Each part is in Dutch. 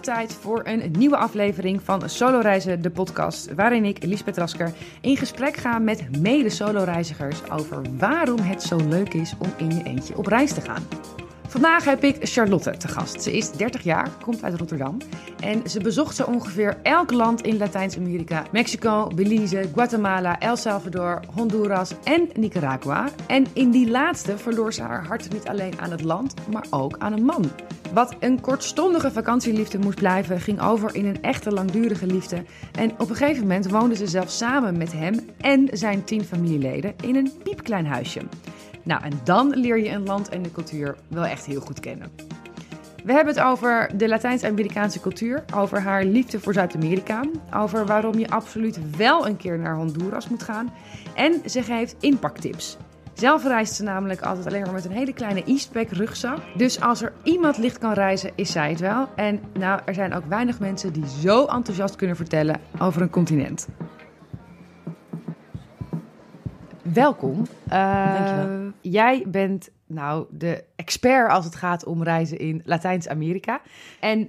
tijd voor een nieuwe aflevering van Solo Reizen, de podcast. Waarin ik, Lisbeth Rasker, in gesprek ga met mede-solo-reizigers over waarom het zo leuk is om in je eentje op reis te gaan. Vandaag heb ik Charlotte te gast. Ze is 30 jaar, komt uit Rotterdam. En ze bezocht zo ongeveer elk land in Latijns-Amerika. Mexico, Belize, Guatemala, El Salvador, Honduras en Nicaragua. En in die laatste verloor ze haar hart niet alleen aan het land, maar ook aan een man. Wat een kortstondige vakantieliefde moest blijven, ging over in een echte langdurige liefde. En op een gegeven moment woonde ze zelfs samen met hem en zijn tien familieleden in een piepklein huisje. Nou, en dan leer je een land en de cultuur wel echt heel goed kennen. We hebben het over de Latijns-Amerikaanse cultuur, over haar liefde voor Zuid-Amerika, over waarom je absoluut wel een keer naar Honduras moet gaan. En ze geeft inpaktips. Zelf reist ze namelijk altijd alleen maar met een hele kleine Eastpack rugzak. Dus als er iemand licht kan reizen, is zij het wel. En nou, er zijn ook weinig mensen die zo enthousiast kunnen vertellen over een continent. Welkom. Uh, Dankjewel. Jij bent nou de expert als het gaat om reizen in Latijns-Amerika. En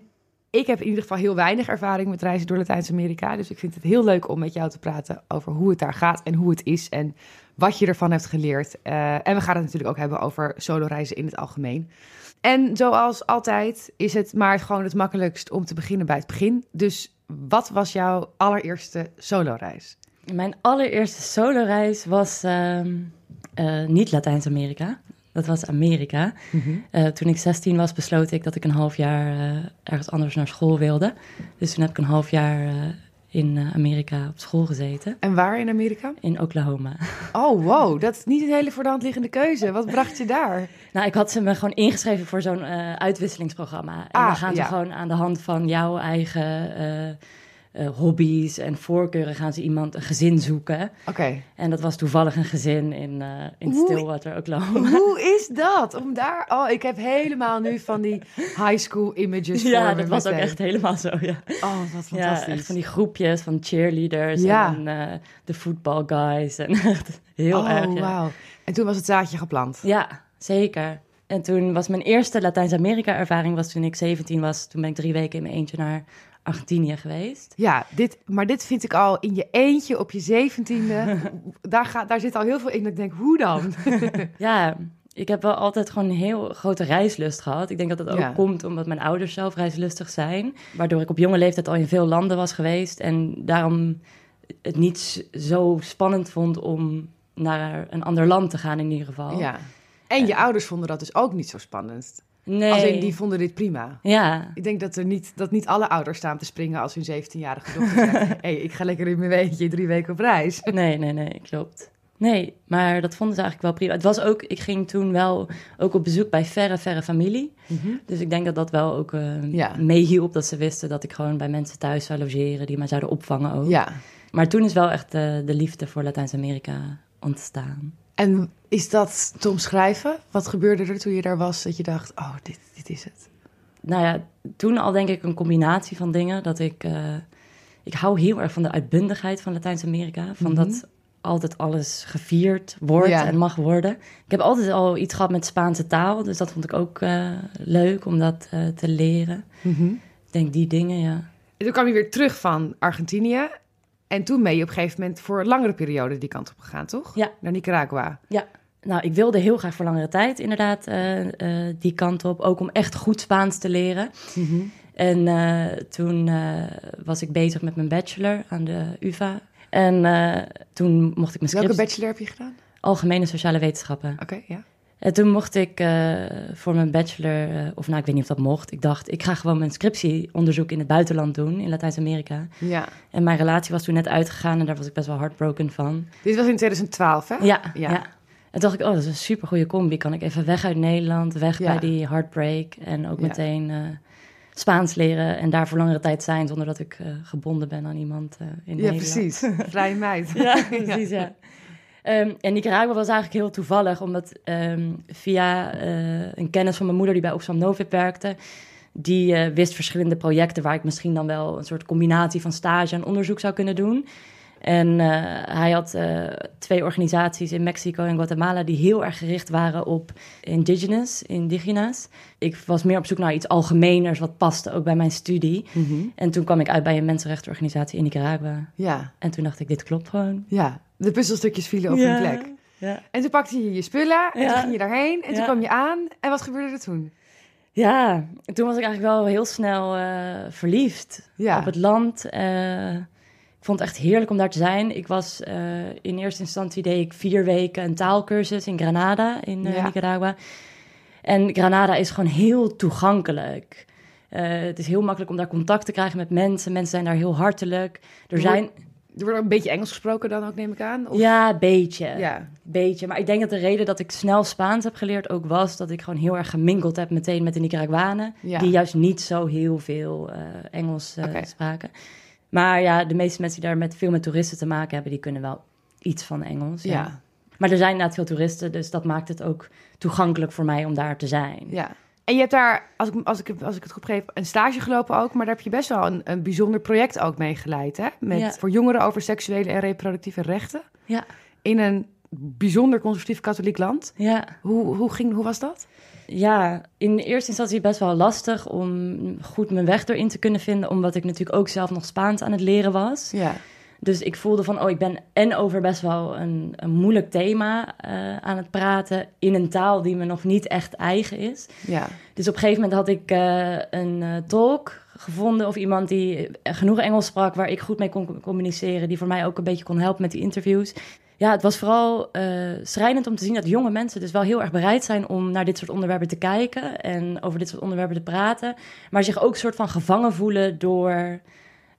ik heb in ieder geval heel weinig ervaring met reizen door Latijns-Amerika. Dus ik vind het heel leuk om met jou te praten over hoe het daar gaat en hoe het is en wat je ervan hebt geleerd. Uh, en we gaan het natuurlijk ook hebben over solo reizen in het algemeen. En zoals altijd is het maar gewoon het makkelijkst om te beginnen bij het begin. Dus wat was jouw allereerste solo reis? Mijn allereerste solo-reis was uh, uh, niet Latijns-Amerika. Dat was Amerika. Mm -hmm. uh, toen ik 16 was, besloot ik dat ik een half jaar eh, ergens anders naar school wilde. Dus toen heb ik een half jaar eh, in Amerika op school gezeten. En waar in Amerika? In Oklahoma. Oh, wow. Dat is niet een hele voor de hand liggende keuze. Wat bracht je daar? Nou, ik had ze me gewoon ingeschreven voor zo'n uitwisselingsprogramma. En ah, dan gaan ze ja. gewoon aan de hand van jouw eigen uh, hobby's en voorkeuren gaan ze iemand een gezin zoeken. Oké. Okay. En dat was toevallig een gezin in, uh, in hoe, Stillwater, Oklahoma. Hoe is dat? Om daar... Oh, ik heb helemaal nu van die high school images Ja, dat was ook echt helemaal zo, ja. Oh, wat fantastisch. Ja, echt van die groepjes van cheerleaders ja. en uh, de football guys. En echt heel oh, erg, ja. wauw. En toen was het zaadje geplant? Ja, zeker. En toen was mijn eerste Latijns-Amerika-ervaring was toen ik 17 was. Toen ben ik drie weken in mijn eentje naar Argentinië geweest. Ja, dit, maar dit vind ik al in je eentje op je zeventiende. daar, gaat, daar zit al heel veel in ik denk, hoe dan? ja, ik heb wel altijd gewoon een heel grote reislust gehad. Ik denk dat dat ook ja. komt omdat mijn ouders zelf reislustig zijn. Waardoor ik op jonge leeftijd al in veel landen was geweest. En daarom het niet zo spannend vond om naar een ander land te gaan in ieder geval. Ja. En je uh, ouders vonden dat dus ook niet zo spannend. Nee. Als in, die vonden dit prima. Ja. Ik denk dat, er niet, dat niet alle ouders staan te springen als hun 17-jarige dochter zegt... hé, hey, ik ga lekker in mijn weetje drie weken op reis. Nee, nee, nee, klopt. Nee, maar dat vonden ze eigenlijk wel prima. Het was ook, ik ging toen wel ook op bezoek bij verre, verre familie. Mm -hmm. Dus ik denk dat dat wel ook uh, ja. meehielp. Dat ze wisten dat ik gewoon bij mensen thuis zou logeren die mij zouden opvangen ook. Ja. Maar toen is wel echt uh, de liefde voor Latijns-Amerika ontstaan. En is dat te omschrijven? Wat gebeurde er toen je daar was dat je dacht, oh, dit, dit is het? Nou ja, toen al denk ik een combinatie van dingen. Dat ik, uh, ik hou heel erg van de uitbundigheid van Latijns-Amerika. Van mm -hmm. dat altijd alles gevierd wordt ja. en mag worden. Ik heb altijd al iets gehad met Spaanse taal. Dus dat vond ik ook uh, leuk om dat uh, te leren. Mm -hmm. Ik denk die dingen, ja. En toen kwam je weer terug van Argentinië. En toen ben je op een gegeven moment voor een langere periode die kant op gegaan, toch? Ja. Naar Nicaragua. Ja. Nou, ik wilde heel graag voor langere tijd inderdaad uh, uh, die kant op. Ook om echt goed Spaans te leren. Mm -hmm. En uh, toen was ik bezig met mijn bachelor aan de UvA. En toen mocht ik mijn Welke bachelor heb je gedaan? Algemene sociale wetenschappen. Oké, okay, ja. En toen mocht ik uh, voor mijn bachelor, uh, of nou, ik weet niet of dat mocht. Ik dacht, ik ga gewoon mijn scriptieonderzoek in het buitenland doen, in Latijns-Amerika. Ja. En mijn relatie was toen net uitgegaan en daar was ik best wel heartbroken van. Dit was in 2012, hè? Ja, ja. ja. En dacht ik, oh, dat is een super goede combi. Kan ik even weg uit Nederland, weg ja. bij die heartbreak en ook ja. meteen uh, Spaans leren en daar voor langere tijd zijn zonder dat ik gebonden ben aan iemand in ja, Nederland. Ja, precies. Vrije meid. ja, precies, ja. Um, en Nicaragua was eigenlijk heel toevallig, omdat um, via uh, een kennis van mijn moeder die bij Oxfam Novib werkte, die uh, wist verschillende projecten waar ik misschien dan wel een soort combinatie van stage en onderzoek zou kunnen doen. En uh, hij had uh, twee organisaties in Mexico en Guatemala die heel erg gericht waren op indigenous, indigena's. Ik was meer op zoek naar iets algemeners wat paste ook bij mijn studie. Mm -hmm. En toen kwam ik uit bij een mensenrechtenorganisatie in Nicaragua. Ja. En toen dacht ik, dit klopt gewoon. Ja, de puzzelstukjes vielen op ja. hun plek. Ja. En toen pakte je je spullen en toen ging je daarheen en toen kwam je aan. En wat gebeurde er toen? Ja, toen was ik eigenlijk wel heel snel uh, verliefd op het land. Uh, ik vond het echt heerlijk om daar te zijn. Ik was uh, in eerste instantie deed ik vier weken een taalkursus in Granada in. Nicaragua. En Granada is gewoon heel toegankelijk. het is heel makkelijk om daar contact te krijgen met mensen. Mensen zijn daar heel hartelijk. Er zijn er wordt een beetje Engels gesproken dan ook, neem ik aan? Of? Ja, beetje. Ja. beetje. Maar ik denk dat de reden dat ik snel Spaans heb geleerd ook was... dat ik gewoon heel erg gemingeld heb meteen met de Nicaraguanen... Ja. die juist niet zo heel veel uh, Engels uh, okay. spraken. Maar ja, de meeste mensen die daar met veel met toeristen te maken hebben... die kunnen wel iets van Engels. Ja. ja. Maar er zijn inderdaad veel toeristen... dus dat maakt het ook toegankelijk voor mij om daar te zijn. Ja. En je hebt daar, als ik, als, ik, als ik het goed begreep, een stage gelopen ook. Maar daar heb je best wel een, een bijzonder project ook mee geleid. Hè? Met, Ja. Voor jongeren over seksuele en reproductieve rechten. Ja, In een bijzonder conservatief katholiek land. ja. Hoe, hoe, ging, hoe was dat? Ja, in eerste instantie best wel lastig om goed mijn weg erin te kunnen vinden, omdat ik natuurlijk ook zelf nog Spaans aan het leren was. Ja. Dus ik voelde van, oh, ik ben en over best wel een, een moeilijk thema eh, aan het praten in een taal die me nog niet echt eigen is. Ja. Dus op een gegeven moment had ik eh, een uh, tolk gevonden of iemand die genoeg Engels sprak waar ik goed mee kon communiceren, die voor mij ook een beetje kon helpen met die interviews. Ja, het was vooral schrijnend om te zien dat jonge mensen dus wel heel erg bereid zijn om naar dit soort onderwerpen te kijken en over dit soort onderwerpen te praten, maar zich ook soort van gevangen voelen door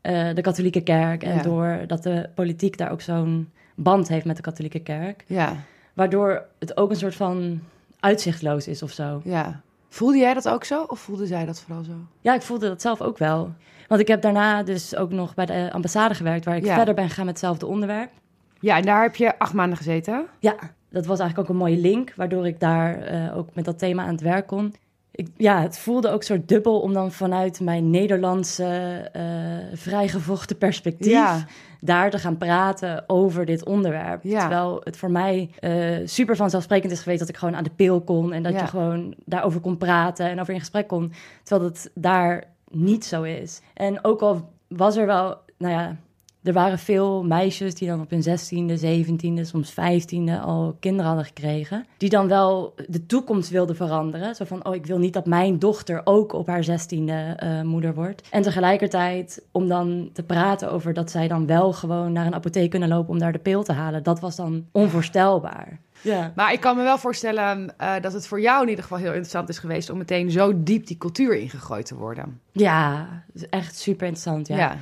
uh, de katholieke kerk en Ja. door dat de politiek daar ook zo'n band heeft met de katholieke kerk, Ja. waardoor het ook een soort van uitzichtloos is of zo. Ja. Voelde jij dat ook zo? Of voelde zij dat vooral zo? Ja, ik voelde dat zelf ook wel. Want ik heb daarna dus ook nog bij de ambassade gewerkt, waar ik Ja. verder ben gegaan met hetzelfde onderwerp. Ja, en daar heb je acht maanden gezeten. Ja, dat was eigenlijk ook een mooie link, waardoor ik daar eh, ook met dat thema aan het werk kon. Ik, ja, het voelde ook zo dubbel om dan vanuit mijn Nederlandse eh, vrijgevochten perspectief Ja. daar te gaan praten over dit onderwerp. Ja. Terwijl het voor mij eh, super vanzelfsprekend is geweest dat ik gewoon aan de pil kon en dat Ja. je gewoon daarover kon praten en over in gesprek kon. Terwijl dat daar niet zo is. En ook al was er wel, nou ja, er waren veel meisjes die dan op hun zestiende, zeventiende, soms vijftiende al kinderen hadden gekregen. Die dan wel de toekomst wilden veranderen. Zo van, oh, ik wil niet dat mijn dochter ook op haar zestiende eh, moeder wordt. En tegelijkertijd om dan te praten over dat zij dan wel gewoon naar een apotheek kunnen lopen om daar de pil te halen. Dat was dan onvoorstelbaar. Ja. Maar ik kan me wel voorstellen eh, dat het voor jou in ieder geval heel interessant is geweest... om meteen zo diep die cultuur ingegooid te worden. Ja, echt super interessant. Ja. Ja.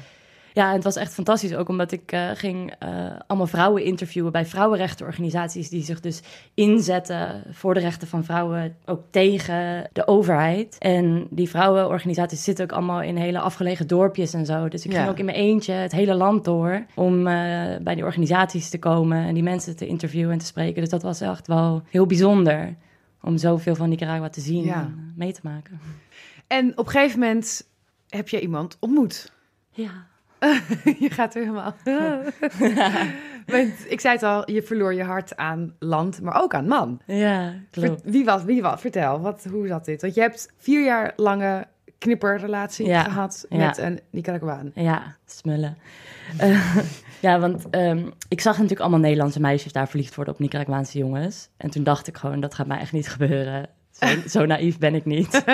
Ja, en het was echt fantastisch ook omdat ik eh, ging eh, allemaal vrouwen interviewen bij vrouwenrechtenorganisaties die zich dus inzetten voor de rechten van vrouwen, ook tegen de overheid. En die vrouwenorganisaties zitten ook allemaal in hele afgelegen dorpjes en zo. Dus ik Ja. ging ook in mijn eentje het hele land door om eh, bij die organisaties te komen en die mensen te interviewen en te spreken. Dus dat was echt wel heel bijzonder om zoveel van Nicaragua te zien Ja. en mee te maken. En op een gegeven moment heb je iemand ontmoet. Ja. je gaat er helemaal... Want ik zei het al, je verloor je hart aan land, maar ook aan man. Ja, klopt. Wie was, wie was? Vertel, wat, hoe zat dit? Want je hebt vier jaar lange knipperrelatie Ja, gehad ja. met een Nicaraguaan. Ja, smullen. Eh, ja, want ehm, ik zag natuurlijk allemaal Nederlandse meisjes daar verliefd worden op Nicaraguaanse jongens. En toen dacht ik gewoon, dat gaat mij echt niet gebeuren. Zo, zo naïef ben ik niet.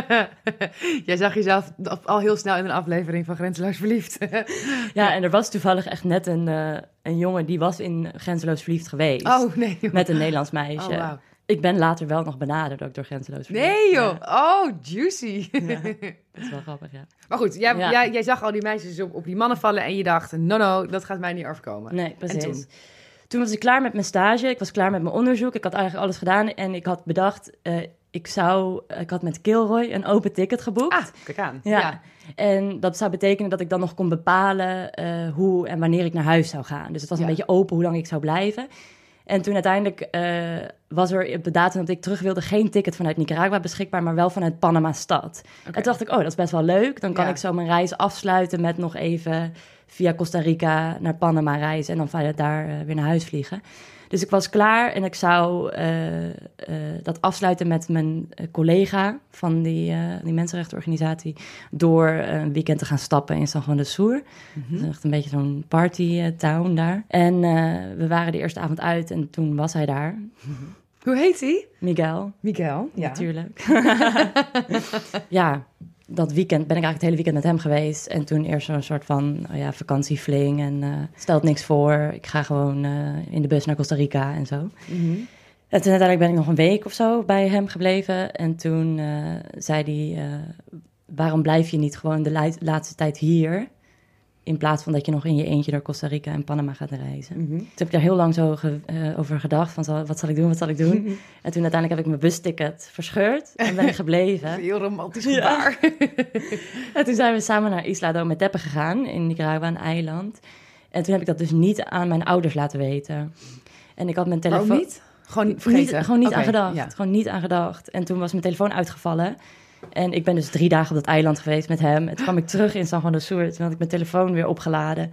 Jij zag jezelf al heel snel in een aflevering van Grenzeloos Verliefd. Ja, en er was toevallig echt net een, eh, een jongen die was in Grenzeloos Verliefd geweest. oh, nee joh. Met een Nederlands meisje. Oh, wauw. Ik ben later wel nog benaderd ook door Grenzeloos Verliefd. Nee joh. Ja, Oh, juicy. dat is wel grappig, ja. Maar goed, jij, Ja. jij, jij zag al die meisjes op, op die mannen vallen en je dacht, no, no, dat gaat mij niet overkomen. Nee, precies. toen? toen? was ik klaar met mijn stage. Ik was klaar met mijn onderzoek. Ik had eigenlijk alles gedaan. En ik had bedacht, eh, ik zou... Ik had met Kilroy een open ticket geboekt. Ah, kijk aan. Ja. En dat zou betekenen dat ik dan nog kon bepalen eh, hoe en wanneer ik naar huis zou gaan. Dus het was Ja. een beetje open hoe lang ik zou blijven. En toen uiteindelijk eh, was er op de datum dat ik terug wilde geen ticket vanuit Nicaragua beschikbaar, maar wel vanuit Panama-stad. En toen dacht ik, oh, dat is best wel leuk. Dan kan Ja. ik zo mijn reis afsluiten met nog even via Costa Rica naar Panama reizen en dan vanuit daar weer naar huis vliegen. Dus ik was klaar en ik zou uh, uh, dat afsluiten met mijn collega van die, uh, die mensenrechtenorganisatie. Door een weekend te gaan stappen in San Juan de Sur. Mm -hmm. Dat is echt een beetje zo'n party town daar. En we waren de eerste avond uit en toen was hij daar. Hoe heet hij? Miguel. Miguel, ja. Natuurlijk. ja, dat weekend ben ik eigenlijk het hele weekend met hem geweest. En toen eerst zo'n soort van oh ja, vakantiefling. En uh, stelt niks voor. Ik ga gewoon uh, in de bus naar Costa Rica en zo. Mm -hmm. En toen uiteindelijk ben ik nog een week of zo bij hem gebleven. En toen uh, zei hij: Waarom blijf je niet gewoon de laatste tijd hier? In plaats van dat je nog in je eentje door Costa Rica en Panama gaat reizen. Mm -hmm. Toen heb ik daar heel lang zo ge, uh, over gedacht. Van wat zal ik doen, wat zal ik doen? en toen uiteindelijk heb ik mijn busticket verscheurd en ben ik gebleven. heel romantisch gebaar. Ja. en toen zijn we samen naar Isla do Metepe gegaan. In Nicaragua, een eiland. En toen heb ik dat dus niet aan mijn ouders laten weten. En ik had mijn telefoon... Niet? Gewoon vergeten? Niet, gewoon niet okay, aan gedacht. Ja. Gewoon niet aan gedacht. En toen was mijn telefoon uitgevallen. En ik ben dus drie dagen op dat eiland geweest met hem. En toen kwam ik terug in San Juan de Sur. Toen had ik mijn telefoon weer opgeladen.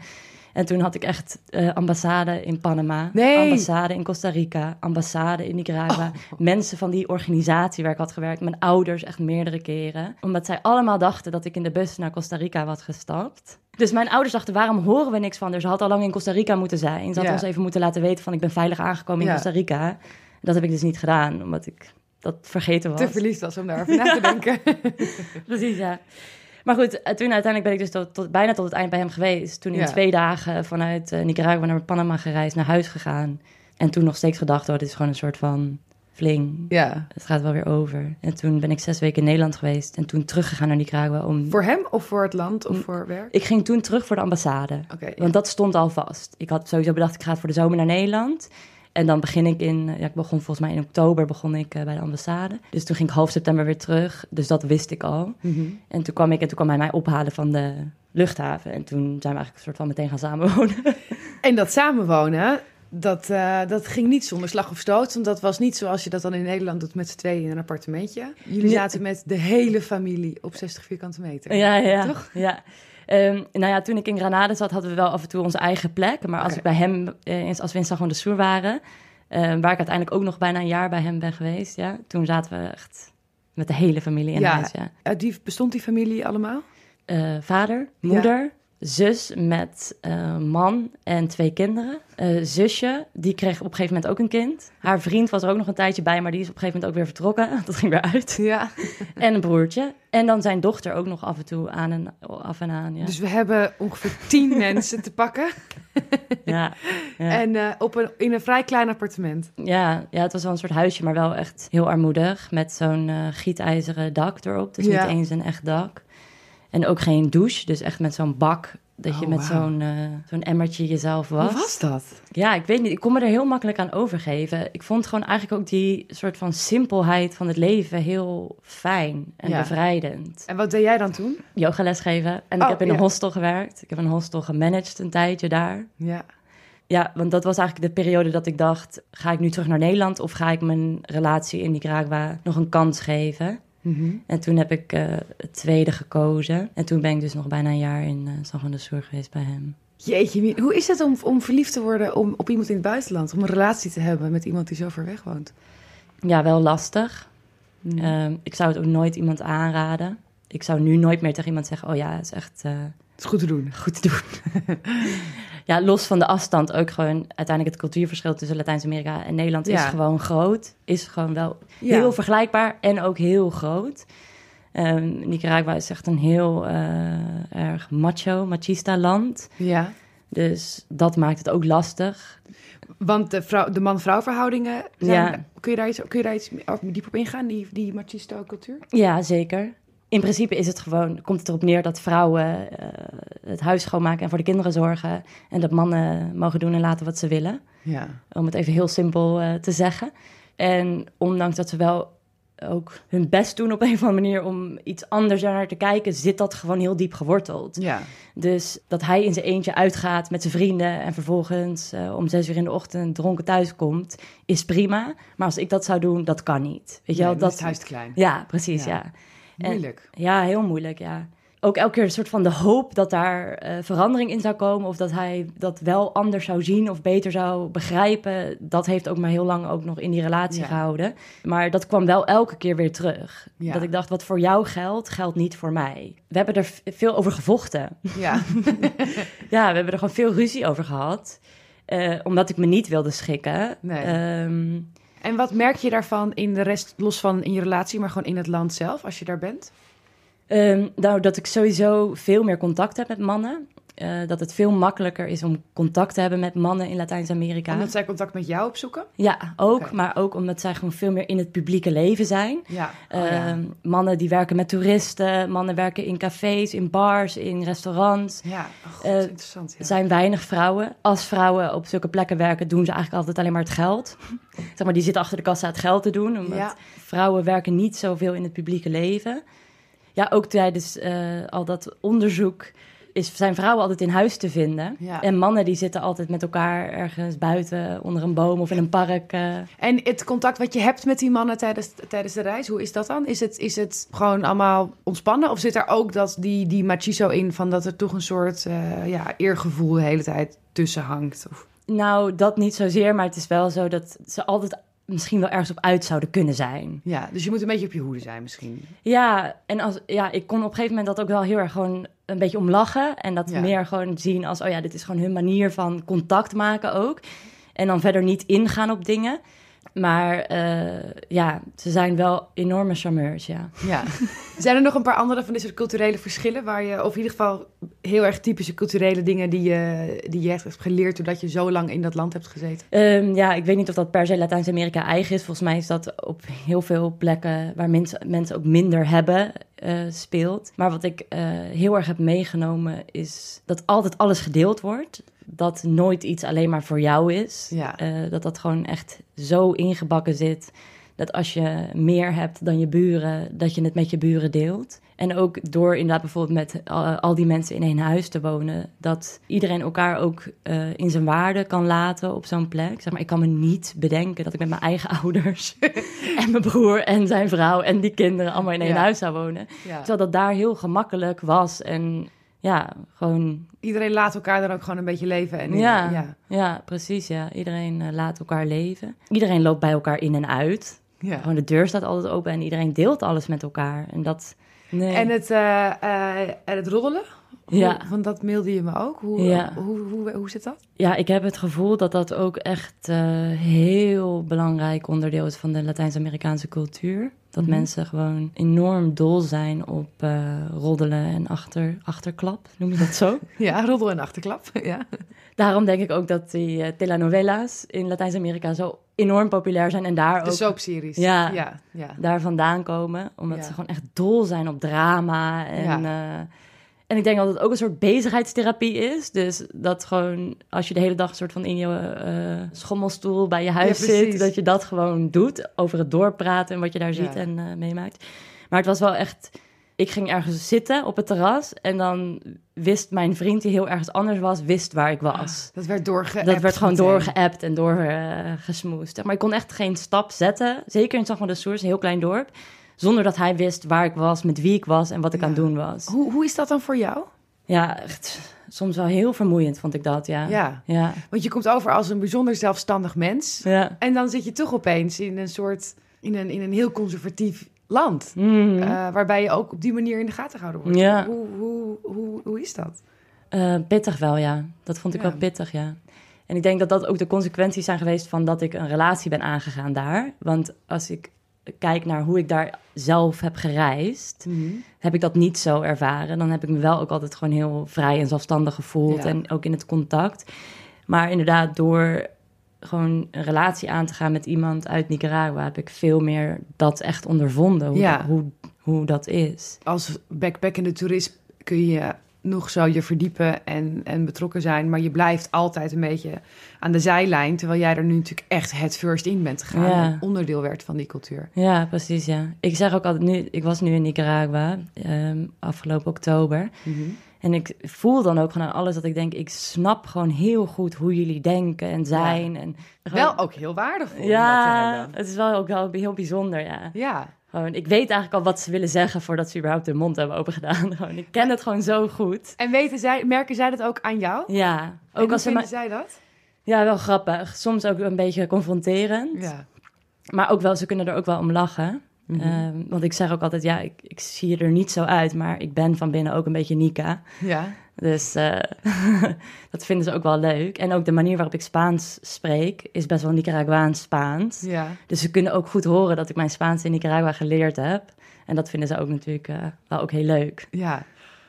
En toen had ik echt uh, ambassade in Panama, nee. ambassade in Costa Rica, ambassade in Nicaragua. Oh. Mensen van die organisatie waar ik had gewerkt, mijn ouders echt meerdere keren. Omdat zij allemaal dachten dat ik in de bus naar Costa Rica was gestapt. Dus mijn ouders dachten, waarom horen we niks van haar? Ze had al lang in Costa Rica moeten zijn. Ze had Ja. ons even moeten laten weten van ik ben veilig aangekomen in Ja. Costa Rica. Dat heb ik dus niet gedaan, omdat ik dat vergeten was. Te verliefd was om daarover na te denken. Precies, ja. Maar goed, eh, toen uiteindelijk ben ik dus tot, tot- bijna tot het eind bij hem geweest. Toen in Ja. twee dagen vanuit eh, Nicaragua naar Panama gereisd, naar huis gegaan. En toen nog steeds gedacht, oh, dit is gewoon een soort van fling. ja. Het gaat wel weer over. En toen ben ik zes weken in Nederland geweest. En toen teruggegaan naar Nicaragua om... Voor hem of voor het land of voor werk? Ik ging toen terug voor de ambassade. Oké. ja. Want dat stond al vast. Ik had sowieso bedacht, ik ga voor de zomer naar Nederland. En dan begin ik in, ja, ik begon volgens mij in oktober begon ik eh, bij de ambassade. Dus toen ging ik half september weer terug. Dus dat wist ik al. Mhm. En toen kwam ik en toen kwam hij mij ophalen van de luchthaven. En toen zijn we eigenlijk een soort van meteen gaan samenwonen. En dat samenwonen, dat, eh, dat ging niet zonder slag of stoot. Want dat was niet zoals je dat dan in Nederland doet met z'n tweeën in een appartementje. Jullie zaten met de hele familie op 60 vierkante meter. ja, ja. Toch? Ja. Ehm, nou ja, toen ik in Granada zat, hadden we wel af en toe onze eigen plek. Maar als ik bij hem, eh, als we in San Juan de Sur waren, eh, waar ik uiteindelijk ook nog bijna een jaar bij hem ben geweest, ja, toen zaten we echt met de hele familie in Ja. huis. Ja. Uit die, bestond die familie allemaal? Eh, vader, moeder, zus met eh, man en twee kinderen. Eh, zusje, die kreeg op een gegeven moment ook een kind. Haar vriend was er ook nog een tijdje bij, maar die is op een gegeven moment ook weer vertrokken. Dat ging weer uit. Ja. En een broertje. En dan zijn dochter ook nog af en toe aan en af en aan. Ja, Dus we hebben ongeveer tien mensen te pakken. ja, ja. En eh, op een, in een vrij klein appartement. ja, ja, het was wel een soort huisje, maar wel echt heel armoedig. Met zo'n gietijzeren dak erop. Dus Ja. niet eens een echt dak. En ook geen douche, dus echt met zo'n bak. Dat je Oh, met zo'n eh, zo'n emmertje jezelf was. Hoe was dat? Ja, ik weet niet. Ik kon me er heel makkelijk aan overgeven. Ik vond gewoon eigenlijk ook die soort van simpelheid van het leven heel fijn en Ja. bevrijdend. En wat deed jij dan toen? Yogales geven. En ik Oh, heb in ja. een hostel gewerkt. Ik heb een hostel gemanaged een tijdje daar. Ja. Ja, want dat was eigenlijk de periode dat ik dacht... ga ik nu terug naar Nederland of ga ik mijn relatie in Nicaragua nog een kans geven? Mhm. En toen heb ik eh, het tweede gekozen. En toen ben ik dus nog bijna een jaar in eh San Juan de Sur geweest bij hem. Jeetje, hoe is het om, om verliefd te worden om, op iemand in het buitenland? Om een relatie te hebben met iemand die zo ver weg woont? Ja, wel lastig. Mm. Ehm, ik zou het ook nooit iemand aanraden. Ik zou nu nooit meer tegen iemand zeggen: Oh ja, het is echt eh, is goed te doen. goed te doen. ja, los van de afstand ook gewoon uiteindelijk het cultuurverschil tussen Latijns-Amerika en Nederland is gewoon groot. Is gewoon wel Ja. heel vergelijkbaar en ook heel groot. Ehm, Nicaragua is echt een heel eh, erg macho, machista land. Ja. Dus dat maakt het ook lastig. Want de, vrouw, de man-vrouw verhoudingen, zijn, Ja. kun, je daar iets, kun je daar iets dieper op ingaan, die, die machisto cultuur? Ja, zeker. In principe is het gewoon, komt het erop neer dat vrouwen eh, het huis schoonmaken en voor de kinderen zorgen. En dat mannen mogen doen en laten wat ze willen. Ja. Om het even heel simpel eh, te zeggen. En ondanks dat ze wel ook hun best doen op een of andere manier om iets anders naar te kijken, zit dat gewoon heel diep geworteld. Ja. Dus dat hij in zijn eentje uitgaat met zijn vrienden en vervolgens eh, om zes uur in de ochtend dronken thuis komt, is prima. Maar als ik dat zou doen, dat kan niet. Weet je Nee, wel, dat is het huis te klein. Ja, precies, Ja. ja. En- Moeilijk. Ja, heel moeilijk, ja. ook elke keer een soort van de hoop dat daar uh, verandering in zou komen. Of dat hij dat wel anders zou zien of beter zou begrijpen. Dat heeft ook maar heel lang ook nog in die relatie gehouden. Maar dat kwam wel elke keer weer terug. Dat ik dacht, wat voor jou geldt, geldt niet voor mij. We hebben er veel over gevochten. Ja, ja we hebben er gewoon veel ruzie over gehad. Uh, omdat ik me niet wilde schikken. Nee. Ehm, en wat merk je daarvan in de rest, los van in je relatie, maar gewoon in het land zelf, als je daar bent? Um, nou, dat ik sowieso veel meer contact heb met mannen. Uh, dat het veel makkelijker is om contact te hebben met mannen in Latijns-Amerika. Omdat zij contact met jou opzoeken? Ja, ook. Maar ook omdat zij gewoon veel meer in het publieke leven zijn. Ja. Oh, ja. Ehm, mannen die werken met toeristen. Mannen werken in cafés, in bars, in restaurants. Ja, oh, God, uh, interessant. Er zijn weinig vrouwen. Als vrouwen op zulke plekken werken, doen ze eigenlijk altijd alleen maar het geld. zeg maar, die zitten achter de kassa het geld te doen. Omdat ja. vrouwen werken niet zoveel in het publieke leven ja, ook tijdens al dat onderzoek is, zijn vrouwen altijd in huis te vinden. Ja. En mannen die zitten altijd met elkaar ergens buiten onder een boom of in een park. Uh. En het contact wat je hebt met die mannen tijdens, tijdens de reis, hoe is dat dan? Is het, is het gewoon allemaal ontspannen? Of zit er ook dat die, die machizo in van dat er toch een soort uh, ja, eergevoel de hele tijd tussen hangt? Of? Nou, dat niet zozeer, maar het is wel zo dat ze altijd misschien wel ergens op uit zouden kunnen zijn. Ja, dus je moet een beetje op je hoede zijn misschien. Ja, en als, ja, ik kon op een gegeven moment dat ook wel heel erg gewoon een beetje omlachen. En dat meer gewoon zien als, oh ja, dit is gewoon hun manier van contact maken ook. En dan verder niet ingaan op dingen. Maar uh, ja, ze zijn wel enorme charmeurs, ja. ja. Zijn er nog een paar andere van dit soort culturele verschillen... waar je, of in ieder geval heel erg typische culturele dingen... die je, die je hebt geleerd doordat je zo lang in dat land hebt gezeten? Um, ja, ik weet niet of dat per se Latijns-Amerika eigen is. Volgens mij is dat op heel veel plekken... waar mensen, mensen ook minder hebben, uh, speelt. Maar wat ik uh, heel erg heb meegenomen is dat altijd alles gedeeld wordt dat nooit iets alleen maar voor jou is. Ja. Uh, dat dat gewoon echt zo ingebakken zit. Dat als je meer hebt dan je buren, dat je het met je buren deelt. En ook door inderdaad bijvoorbeeld met al, die mensen in één huis te wonen, dat iedereen elkaar ook uh, in zijn waarde kan laten op zo'n plek. Zeg maar, ik kan me niet bedenken dat ik met mijn eigen ouders en mijn broer en zijn vrouw en die kinderen allemaal in één ja. huis zou wonen. Ja. Terwijl dat daar heel gemakkelijk was en ja, gewoon... Iedereen laat elkaar dan ook gewoon een beetje leven. En ja, ja. ja, precies. Ja. Iedereen uh, laat elkaar leven. Iedereen loopt bij elkaar in en uit. Ja. Gewoon de deur staat altijd open en iedereen deelt alles met elkaar. En dat... Nee. En het, uh, uh, en het roddelen? Ja. Want dat mailde je me ook. Hoe, ja. hoe, hoe, hoe, zit dat? Ja, ik heb het gevoel dat dat ook echt heel belangrijk onderdeel is van de Latijns-Amerikaanse cultuur. Dat mm -hmm. mensen gewoon enorm dol zijn op uh, roddelen en achter, achterklap, noem je dat zo? ja, roddel en achterklap, ja. Daarom denk ik ook dat die uh, telenovelas in Latijns-Amerika zo enorm populair zijn en daar de ook... soapseries. Ja, ja, ja, daar vandaan komen. Omdat ja. ze gewoon echt dol zijn op drama en... Ja. Uh, en ik denk dat het ook een soort bezigheidstherapie is. Dus dat gewoon als je de hele dag een soort van in je uh, schommelstoel bij je huis ja, zit, dat je dat gewoon doet. Over het doorpraten en wat je daar ziet ja. en uh, meemaakt. Maar het was wel echt. Ik ging ergens zitten op het terras en dan wist mijn vriend die heel ergens anders was, wist waar ik was. Ah, dat werd doorgeappt. Dat werd gewoon doorgeappt en doorgesmoest. Uh, maar ik kon echt geen stap zetten. Zeker in San Juan de Soers, een heel klein dorp zonder dat hij wist waar ik was, met wie ik was en wat ik ja. aan het doen was. Hoe, hoe is dat dan voor jou? Ja, echt, soms wel heel vermoeiend vond ik dat, ja. ja. ja. Want je komt over als een bijzonder zelfstandig mens. Ja. En dan zit je toch opeens in een soort, in een, in een heel conservatief land. Mm -hmm. uh, waarbij je ook op die manier in de gaten gehouden wordt. Ja. Hoe, hoe, hoe, hoe is dat? Uh, pittig wel, ja. Dat vond ik ja. wel pittig, ja. En ik denk dat dat ook de consequenties zijn geweest van dat ik een relatie ben aangegaan daar. Want als ik kijk naar hoe ik daar zelf heb gereisd, mm -hmm. heb ik dat niet zo ervaren. Dan heb ik me wel ook altijd gewoon heel vrij en zelfstandig gevoeld Ja. en ook in het contact. Maar inderdaad, door gewoon een relatie aan te gaan met iemand uit Nicaragua, heb ik veel meer dat echt ondervonden, hoe, Ja. dat, hoe, hoe dat is. Als backpackende toerist kun je nog zo je verdiepen en, en betrokken zijn, maar je blijft altijd een beetje aan de zijlijn, terwijl jij er nu natuurlijk echt het first in bent gegaan Ja. en onderdeel werd van die cultuur. Ja, precies, ja. Ik zeg ook altijd nu, ik was nu in Nicaragua ehm, afgelopen oktober. En ik voel dan ook gewoon aan alles dat ik denk, ik snap gewoon heel goed hoe jullie denken en zijn. En gewoon- Wel ook heel waardevol. om dat te ja, het is wel ook wel heel bijzonder, ja. Ja. Gewoon, ik weet eigenlijk al wat ze willen zeggen voordat ze überhaupt hun mond hebben opengedaan. Gewoon, ik ken het gewoon zo goed. En weten zij, merken zij dat ook aan jou? Ja. Ook als ze maar... zij dat? Ja, wel grappig. Soms ook een beetje confronterend. Ja. Maar ook wel, ze kunnen er ook wel om lachen. Mhm. Ehm, want ik zeg ook altijd, ja, ik, ik, zie er niet zo uit, maar ik ben van binnen ook een beetje Nika. Ja. Dus uh, dat vinden ze ook wel leuk. En ook de manier waarop ik Spaans spreek is best wel Nicaraguaans Spaans. Ja. Dus ze kunnen ook goed horen dat ik mijn Spaans in Nicaragua geleerd heb. En dat vinden ze ook natuurlijk uh, wel ook heel leuk. Ja,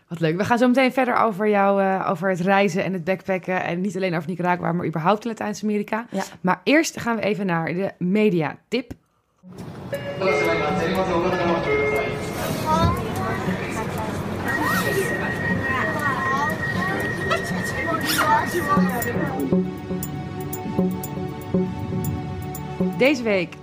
wat leuk. We gaan zo meteen verder over jou, uh, over het reizen en het backpacken. En niet alleen over Nicaragua, maar überhaupt Latijns-Amerika. Ja. Maar eerst gaan we even naar de media tip. Deze week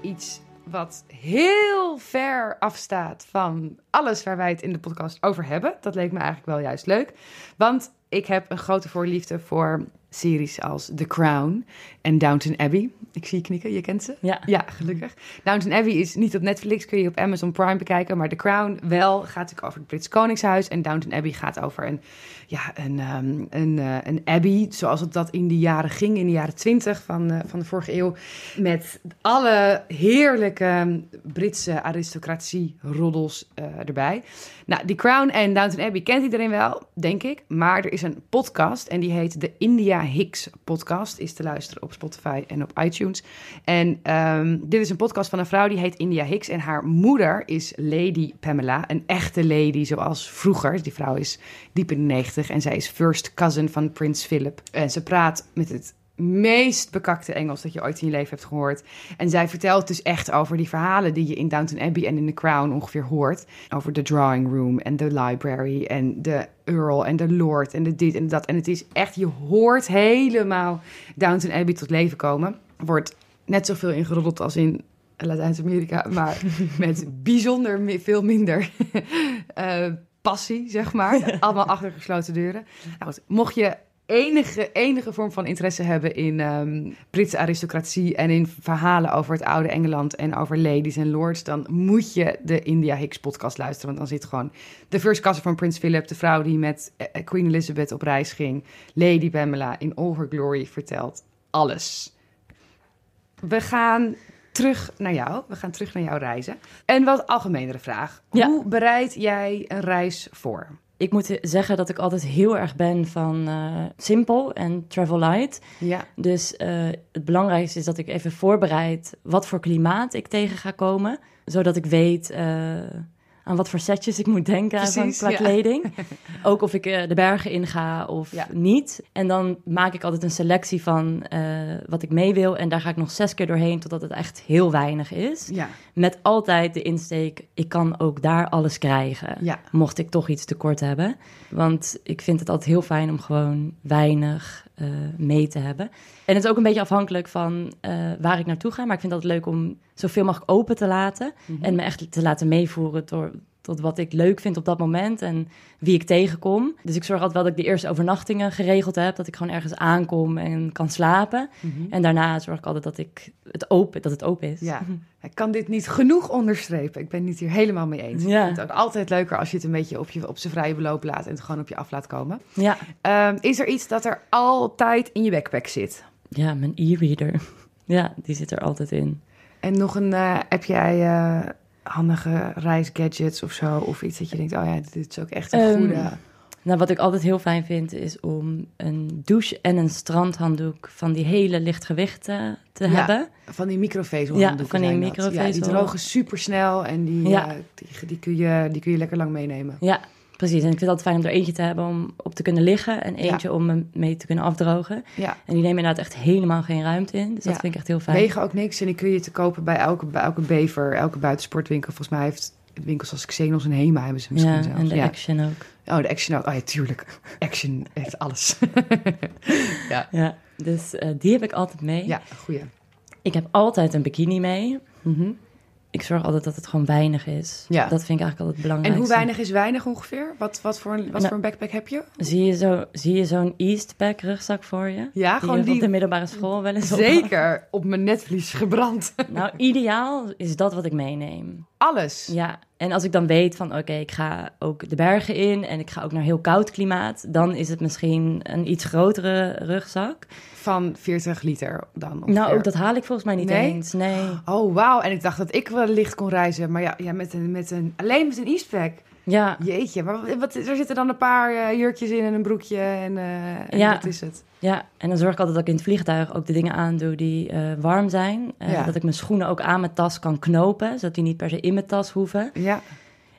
iets wat heel ver afstaat van alles waar wij het in de podcast over hebben. Dat leek me eigenlijk wel juist leuk. Want ik heb een grote voorliefde voor series als The Crown en Downton Abbey. Ik zie je knikken, je kent ze? Ja. Ja, gelukkig. Downton Abbey is niet op Netflix, kun je op Amazon Prime bekijken. Maar The Crown wel, gaat natuurlijk over het Brits Koningshuis. En Downton Abbey gaat over een, ja, een, um, een, uh, een abbey, zoals het dat in de jaren ging, in de jaren twintig van, uh, van de vorige eeuw. Met alle heerlijke Britse aristocratie-roddels uh, erbij. Nou, The Crown en Downton Abbey kent iedereen wel, denk ik. Maar er is een podcast en die heet de India Hicks podcast. Is te luisteren op Spotify en op iTunes. En um, dit is een podcast van een vrouw die heet India Hicks. En haar moeder is Lady Pamela. Een echte lady zoals vroeger. Die vrouw is diep in de negentig en zij is first cousin van Prins Philip. En ze praat met het meest bekakte Engels dat je ooit in je leven hebt gehoord. En zij vertelt dus echt over die verhalen die je in Downton Abbey en in The Crown ongeveer hoort. Over de drawing room en de library en de Earl en de Lord en de dit en dat. En het is echt, je hoort helemaal Downton Abbey tot leven komen. Wordt net zoveel ingeroddeld als in Latijns-Amerika, maar met bijzonder veel minder uh, passie, zeg maar. Allemaal achter gesloten deuren. Nou, mocht je enige, enige vorm van interesse hebben in um, Britse aristocratie en in verhalen over het oude Engeland en over ladies en lords, dan moet je de India Hicks podcast luisteren. Want dan zit gewoon de first cousin van Prins Philip, de vrouw die met eh, Queen Elizabeth op reis ging, Lady Pamela in all her glory vertelt alles. We gaan terug naar jou. We gaan terug naar jouw reizen. En wat algemenere vraag. Hoe bereid jij een reis voor? Ik moet zeggen dat ik altijd heel erg ben van uh, simpel en travel light. Ja. Dus uh, het belangrijkste is dat ik even voorbereid wat voor klimaat ik tegen ga komen. Zodat ik weet uh, aan wat voor setjes ik moet denken Precies, qua kleding. Ook of ik uh, de bergen inga of ja. niet. En dan maak ik altijd een selectie van uh, wat ik mee wil. En daar ga ik nog zes keer doorheen totdat het echt heel weinig is. Ja. Met altijd de insteek, ik kan ook daar alles krijgen. Mocht ik toch iets tekort hebben. Want ik vind het altijd heel fijn om gewoon weinig uh, mee te hebben. En het is ook een beetje afhankelijk van waar ik naartoe ga. Maar ik vind het leuk om zoveel mogelijk open te laten. Mm -hmm. En me echt te laten meevoeren door, tot wat ik leuk vind op dat moment en wie ik tegenkom. Dus ik zorg altijd wel dat ik de eerste overnachtingen geregeld heb, dat ik gewoon ergens aankom en kan slapen. Mm -hmm. En daarna zorg ik altijd dat, ik het open, dat het open is. Ja, ik kan dit niet genoeg onderstrepen. Ik ben het hier helemaal mee eens. Ja. Ik vind het ook altijd leuker als je het een beetje op, je, op zijn vrije beloop laat en het gewoon op je af laat komen. Ja. Um, is er iets dat er altijd in je backpack zit? Ja, mijn e-reader. Ja, die zit er altijd in. En nog een, uh, heb jij uh, handige reisgadgets of zo? Of iets dat je denkt, oh ja, dit is ook echt een um, goede... Nou, wat ik altijd heel fijn vind, is om een douche en een strandhanddoek van die hele lichtgewichten te ja, hebben. Van die microvezelhanddoeken. Ja, van die microvezel. Ja, die drogen super snel en die, ja. uh, die, die, kun je, die kun je lekker lang meenemen. Ja, Precies, en ik vind het altijd fijn om er eentje te hebben om op te kunnen liggen en eentje ja. om me mee te kunnen afdrogen. Ja. En die nemen inderdaad echt helemaal geen ruimte in, dus dat vind ik echt heel fijn. Wegen ook niks en die kun je te kopen bij elke, bij elke bever, elke buitensportwinkel. Volgens mij heeft winkels als Xenos en Hema hebben ze misschien ja, zelfs. en de Action ook. Oh, de Action ook. Oh ja, tuurlijk. Action heeft alles. ja. ja, dus uh, die heb ik altijd mee. Ja, goeie. Ik heb altijd een bikini mee. Mm -hmm. Ik zorg altijd dat het gewoon weinig is. Ja. Dat vind ik eigenlijk altijd belangrijk. En hoe weinig is weinig ongeveer? Wat, wat, voor, een, wat nou, voor een backpack heb je? Zie je, zo, zie je zo'n Eastpack rugzak voor je? Ja, die gewoon die... op de middelbare school wel eens Zeker, op mijn netvlies gebrand. Nou, ideaal is dat wat ik meeneem. Alles? Ja, en als ik dan weet van oké, ik ga ook de bergen in en ik ga ook naar heel koud klimaat, dan is het misschien een iets grotere rugzak. Van 40 liter dan? Ongeveer. Nou, ook dat haal ik volgens mij niet eens. Nee. Oh, wauw. En ik dacht dat ik wel licht kon reizen, maar ja, ja met een, met een, alleen met een Eastpack. Ja. Jeetje, maar wat, er zitten dan een paar uh, jurkjes in en een broekje en, uh, en ja. dat is het. Ja, en dan zorg ik altijd dat ik in het vliegtuig ook de dingen aandoe die uh, warm zijn. Ja. Dat ik mijn schoenen ook aan mijn tas kan knopen, zodat die niet per se in mijn tas hoeven. Ja.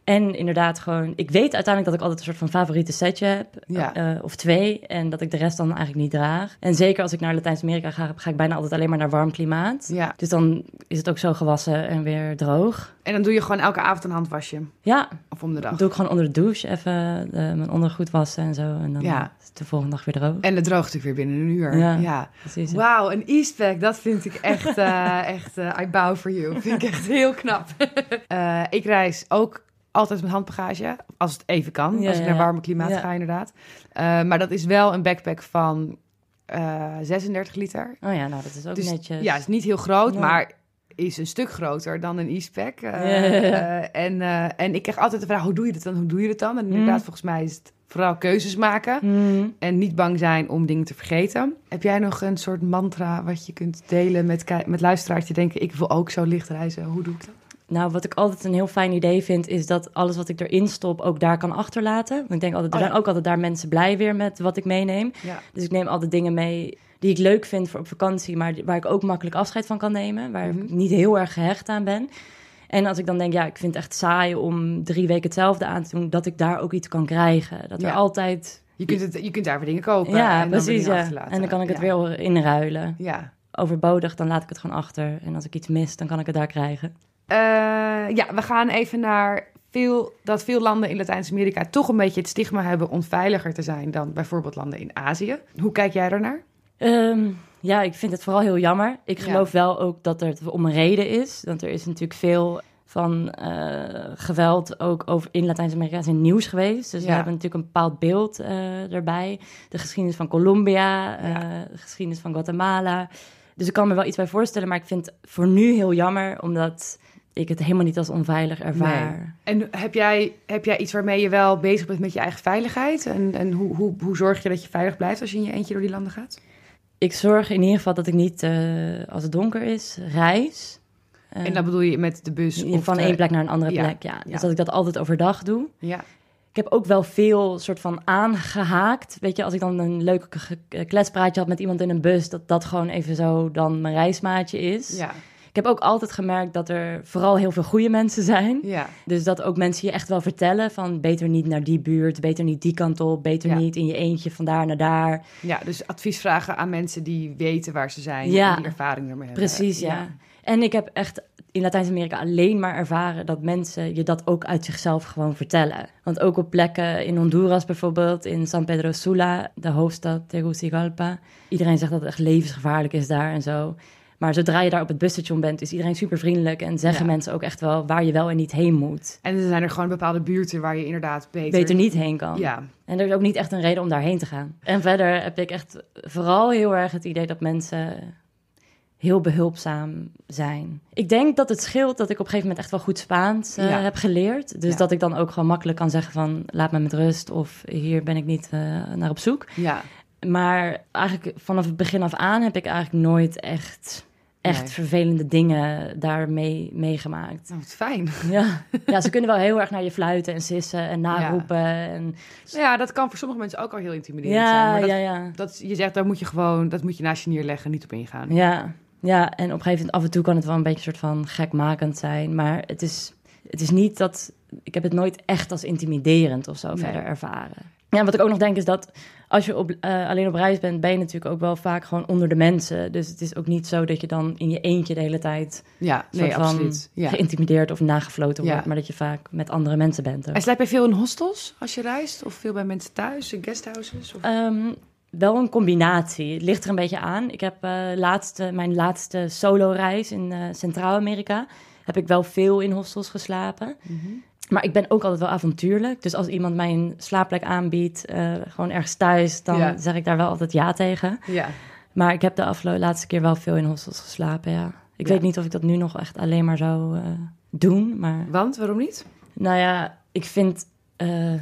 En inderdaad gewoon, ik weet uiteindelijk dat ik altijd een soort van favoriete setje heb. Ja. Uh, of twee. En dat ik de rest dan eigenlijk niet draag. En zeker als ik naar Latijns-Amerika ga, ga ik bijna altijd alleen maar naar warm klimaat. Ja. Dus dan is het ook zo gewassen en weer droog. En dan doe je gewoon elke avond een handwasje? Ja. Of om de dag? doe ik gewoon onder de douche even de, mijn ondergoed wassen en zo. En dan ja. is het de volgende dag weer droog. En het droogt natuurlijk weer binnen een uur. Ja, ja. precies. Wauw, een Eastpack, dat vind ik echt, uh, echt uh, I bow for you. Vind ik echt heel knap. ik reis ook altijd met handbagage, als het even kan. Ja, als ik naar warme klimaat ga, inderdaad. Uh, maar dat is wel een backpack van uh, 36 liter. Oh ja, nou dat is ook dus, netjes. Ja, het is niet heel groot, Ja. maar is een stuk groter dan een Eastpack. Uh, Ja, ja, ja. uh, en, en ik krijg altijd de vraag, hoe doe je dat dan? Hoe doe je dat dan? En inderdaad, Mm. volgens mij is het vooral keuzes maken. Mm. En niet bang zijn om dingen te vergeten. Heb jij nog een soort mantra wat je kunt delen met, met luisteraars die denken... ik wil ook zo licht reizen, hoe doe ik dat? Nou, wat ik altijd een heel fijn idee vind, is dat alles wat ik erin stop ook daar kan achterlaten. Want ik denk altijd, er Oh ja. zijn ook altijd daar mensen blij weer met wat ik meeneem. Ja. Dus ik neem altijd dingen mee die ik leuk vind voor op vakantie, maar waar ik ook makkelijk afscheid van kan nemen. Waar Mhm. ik niet heel erg gehecht aan ben. En als ik dan denk, ja, ik vind het echt saai om drie weken hetzelfde aan te doen, dat ik daar ook iets kan krijgen. Dat Ja. er altijd. Je kunt, het, je kunt daar weer dingen kopen ja, en dan precies. dingen Ja. En dan kan ik het weer inruilen. Ja. Overbodig, dan laat ik het gewoon achter. En als ik iets mis, dan kan ik het daar krijgen. Eh, ja, we gaan even naar veel, dat veel landen in Latijns-Amerika toch een beetje het stigma hebben onveiliger te zijn dan bijvoorbeeld landen in Azië. Hoe kijk jij daarnaar? Ehm, ja, ik vind het vooral heel jammer. Ik Ja. geloof wel ook dat het om een reden is. Want er is natuurlijk veel van eh, geweld ook over in Latijns-Amerika in nieuws geweest. Dus we hebben natuurlijk een bepaald beeld eh, erbij. De geschiedenis van Colombia, Ja. de geschiedenis van Guatemala. Dus ik kan me wel iets bij voorstellen, maar ik vind het voor nu heel jammer, omdat ik het helemaal niet als onveilig ervaar. En heb jij, heb jij iets waarmee je wel bezig bent met je eigen veiligheid? En, en hoe, hoe, hoe zorg je dat je veilig blijft als je in je eentje door die landen gaat? Ik zorg in ieder geval dat ik niet, eh, als het donker is, reis. En dan bedoel je met de bus? Of van de- één plek naar een andere Ja, plek, ja. Dus ja. dat ik dat altijd overdag doe. Ja, Ik heb ook wel veel soort van aangehaakt. Weet je, als ik dan een leuk kletspraatje had met iemand in een bus... dat dat gewoon even zo dan mijn reismaatje is. ja, heb ook altijd gemerkt dat er vooral heel veel goede mensen zijn. ja. Dus dat ook mensen je echt wel vertellen van... beter niet naar die buurt, beter niet die kant op... beter Ja. niet in je eentje van daar naar daar. Ja, dus advies vragen aan mensen die weten waar ze zijn Ja. en die ervaring ermee hebben. Precies, ja. En ik heb echt in Latijns-Amerika alleen maar ervaren dat mensen je dat ook uit zichzelf gewoon vertellen. Want ook op plekken in Honduras bijvoorbeeld, in San Pedro Sula, de hoofdstad Tegucigalpa. Iedereen zegt dat het echt levensgevaarlijk is daar en zo. Maar zodra je daar op het busstation bent, is iedereen super vriendelijk en zeggen Ja. mensen ook echt wel waar je wel en niet heen moet. En er zijn er gewoon bepaalde buurten waar je inderdaad beter... Beter niet heen kan. Ja, En er is ook niet echt een reden om daarheen te gaan. En verder heb ik echt vooral heel erg het idee dat mensen heel behulpzaam zijn. Ik denk dat het scheelt dat ik op een gegeven moment echt wel goed Spaans eh, Ja. heb geleerd. Dus Ja. dat ik dan ook gewoon makkelijk kan zeggen van laat me met rust of hier ben ik niet eh, naar op zoek. ja. Maar eigenlijk vanaf het begin af aan heb ik eigenlijk nooit echt, echt Nee. vervelende dingen daarmee meegemaakt. Nou, wat fijn. Ja. ja, ze kunnen wel heel erg naar je fluiten en sissen en naroepen. En, Nou ja, dat kan voor sommige mensen ook al heel intimiderend zijn. ja, Maar dat, ja, ja. dat, je zegt, daar moet je gewoon, dat moet je naast je neerleggen, niet op ingaan. Ja, ja, en op een gegeven moment af en toe kan het wel een beetje een soort van gekmakend zijn. Maar het is, het is niet dat... Ik heb het nooit echt als intimiderend of zo Nee. verder ervaren. Ja, wat ik ook nog denk is dat als je op, eh, alleen op reis bent... ben je natuurlijk ook wel vaak gewoon onder de mensen. Dus het is ook niet zo dat je dan in je eentje de hele tijd... Ja, nee, van absoluut. Ja. geïntimideerd of nagefloten Ja. wordt. Maar dat je vaak met andere mensen bent. ook. En slijp je veel in hostels als je reist? Of veel bij mensen thuis, in guesthouses? Of... Ehm, wel een combinatie. Het ligt er een beetje aan. Ik heb eh, laatste, mijn laatste solo-reis in eh, Centraal-Amerika. heb ik wel veel in hostels geslapen. Mhm. Maar ik ben ook altijd wel avontuurlijk. Dus als iemand mij een slaapplek aanbiedt, eh, gewoon ergens thuis, dan Ja. zeg ik daar wel altijd ja tegen. Ja. Maar ik heb de afgelopen laatste keer wel veel in hostels geslapen, ja. Ik Ja. weet niet of ik dat nu nog echt alleen maar zou eh, doen, maar... Want, waarom niet? Nou ja, ik vind... eh,